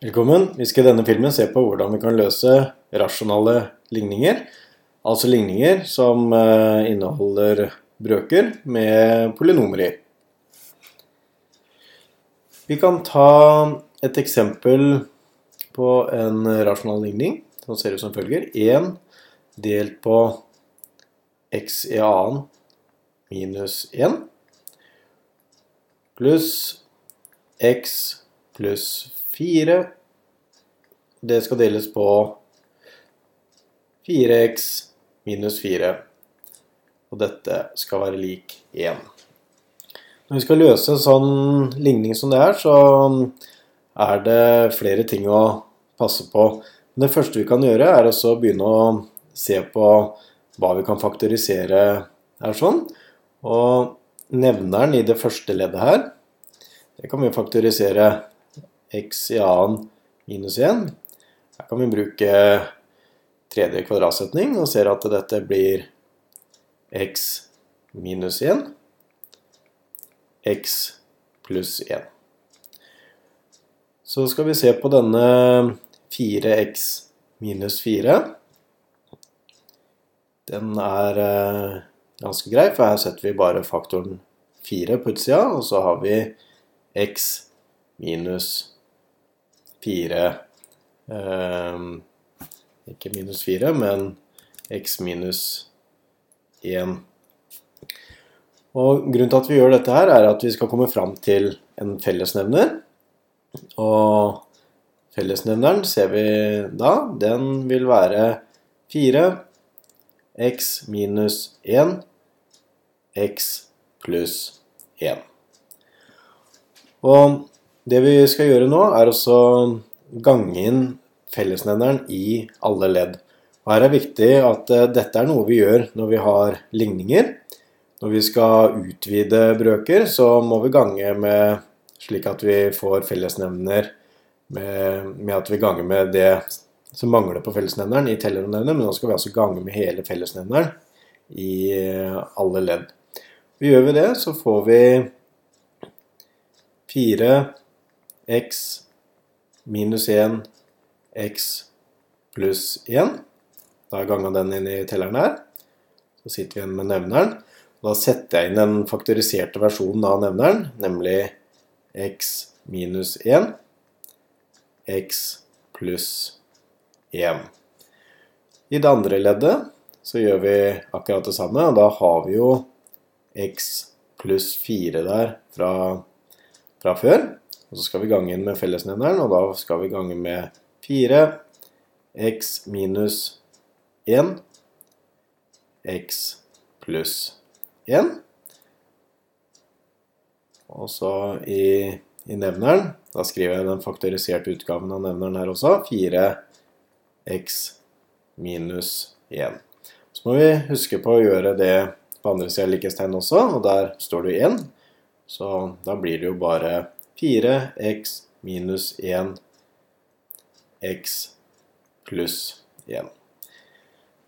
Velkommen. Vi skal i denne filmen se på hvordan vi kan løse rasjonale ligninger. Altså ligninger som eh, inneholder brøker med polynomer i. Vi kan ta et eksempel på en rasjonal ligning som ser ut som følger. 1 delt på x i annen minus 1 pluss x pluss 4. Det skal deles på 4x minus 4. Og dette skal være lik 1. Når vi skal løse en sånn ligning som det er, så er det flere ting å passe på. Det første vi kan gjøre, er å begynne å se på hva vi kan faktorisere her sånn. Og nevneren i det første leddet her, det kan vi faktorisere x i annen minus 1. Her kan vi bruke tredje kvadratsetning og ser at dette blir x minus 1, x pluss 1. Så skal vi se på denne 4x minus 4. Den er eh, ganske grei, for her setter vi bare faktoren 4 på utsida, og så har vi x minus 4 eh, Ikke minus 4, men x minus 1. Og Grunnen til at vi gjør dette, her er at vi skal komme fram til en fellesnevner. Og fellesnevneren ser vi da, den vil være 4 x minus 1 x pluss 1. Og det vi skal gjøre nå, er også gange inn fellesnevneren i alle ledd. Og her er det viktig at uh, dette er noe vi gjør når vi har ligninger. Når vi skal utvide brøker, så må vi gange med slik at vi får fellesnevner med, med at vi ganger med det som mangler på fellesnevneren i telleronevner, men nå skal vi altså gange med hele fellesnevneren i uh, alle ledd. Gjør vi det, så får vi 4 x minus 1 x pluss 1. Da har jeg ganga den inn i telleren her. Så sitter vi igjen med nevneren. Da setter jeg inn den faktoriserte versjonen av nevneren, nemlig x minus 1, x pluss 1. I det andre leddet så gjør vi akkurat det samme, og da har vi jo x pluss 4 der fra, fra før. Og så skal vi gange inn med fellesnevneren, og da skal vi gange med 4 x minus 1 x pluss 1. Og så i, i, nevneren, da skriver jeg den faktoriserte utgaven av nevneren her også, 4x minus 1. Så må vi huske på å gjøre det på andre sida av likhetstegn også, og der står det 1. Så da blir det jo bare 4x minus 1 x pluss 1.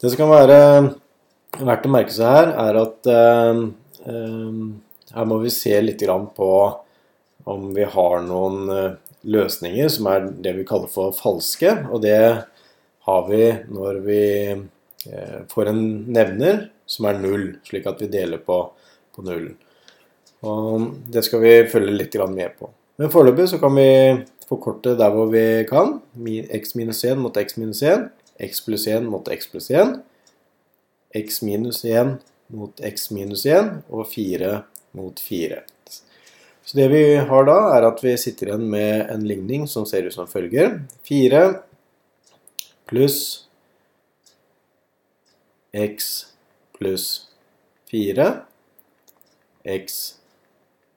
Det som kan være verdt å merke seg her, er at uh, uh, her må vi se litt på om vi har noen uh, løsninger som er det vi kaller for falske. Og det har vi når vi får en nevner som er null, slik at vi deler på, på nullen. Og det skal vi følge litt med på. Men foreløpig så kan vi forkorte der hvor vi kan. x minus 1 mot x minus 1. x pluss 1 mot x pluss 1. x minus 1 mot x minus 1. Og 4 mot 4. Så det vi har da, er at vi sitter igjen med en ligning som ser ut som følger. 4 pluss x pluss 4 x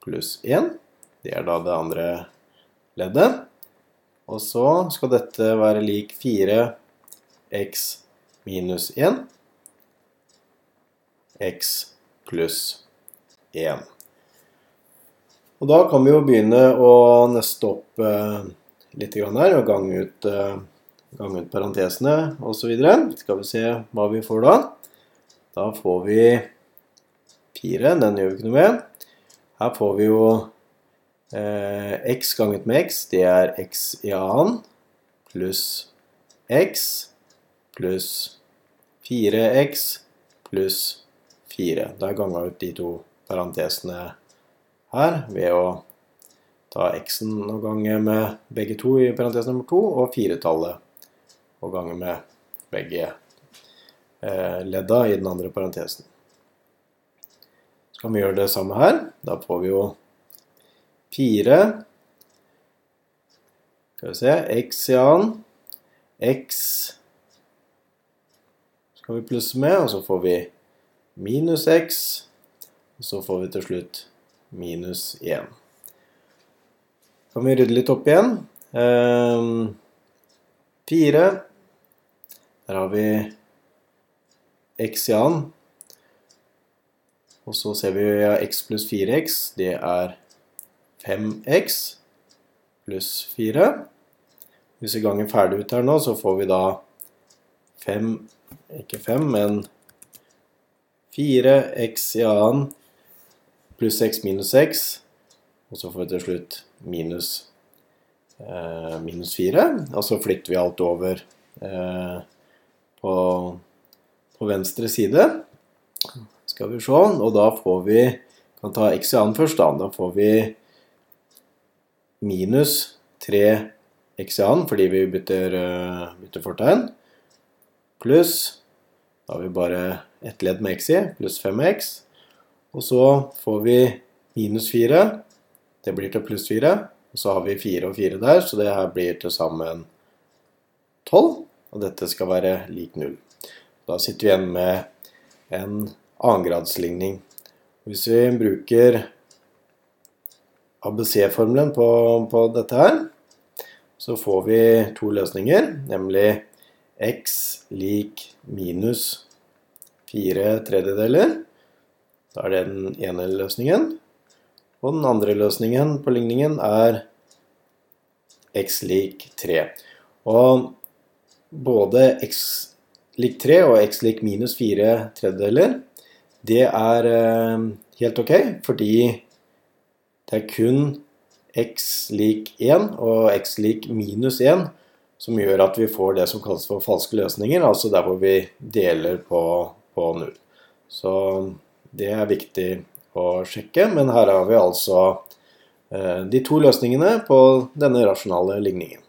pluss 1. Det er da det andre leddet. Og så skal dette være lik 4x minus 1. x pluss 1. Og da kan vi jo begynne å nøste opp eh, litt her og gange ut, eh, gange ut parentesene osv. Skal vi se hva vi får da. Da får vi 4. Den gjør vi ikke noe med. Her får vi jo x ganget med x, det er x i annen, pluss x, pluss 4x, pluss 4. Da ganga ut de to parentesene her ved å ta x-en og gange med begge to i parentes nummer to, og firetallet og gange med begge eh, ledda i den andre parentesen. Så kan vi gjøre det samme her. Da får vi jo 4 Skal vi se X i annen. X skal vi plusse med, og så får vi minus x. Og så får vi til slutt minus 1. Kan vi rydde litt opp igjen. Um, 4. Der har vi x i annen. Og så ser vi ja, x pluss 4x. Det er 5x pluss 4. Hvis vi ganger ferdig ut her nå, så får vi da 5, ikke 5, men 4x i annen pluss x minus x. Og så får vi til slutt minus, eh, minus 4. Og så flytter vi alt over eh, på, på, venstre side. Skal vi se. Og da får vi kan ta x i annen først. Da, da får vi minus 3x i annen fordi vi bytter, uh, bytter fortegn, pluss Da har vi bare ett ledd med x i, pluss 5x. Og så får vi minus 4. Det blir til pluss 4. Og så har vi 4 og 4 der, så det her blir til sammen 12. Og dette skal være lik 0. Da sitter vi igjen med en annengradsligning. Hvis vi bruker ABC-formelen på, på, dette her, så får vi to løsninger, nemlig x lik minus 4 tredjedeler. Da er det den ene løsningen. Og den andre løsningen på ligningen er x lik 3. Og både x lik 3 og x lik minus 4 tredjedeler, det er eh, helt ok, fordi det er kun x lik 1 og x lik minus 1 som gjør at vi får det som kalles for falske løsninger, altså der hvor vi deler på, på 0. Så det er viktig å sjekke, men her har vi altså eh, de to løsningene på denne rasjonale ligningen.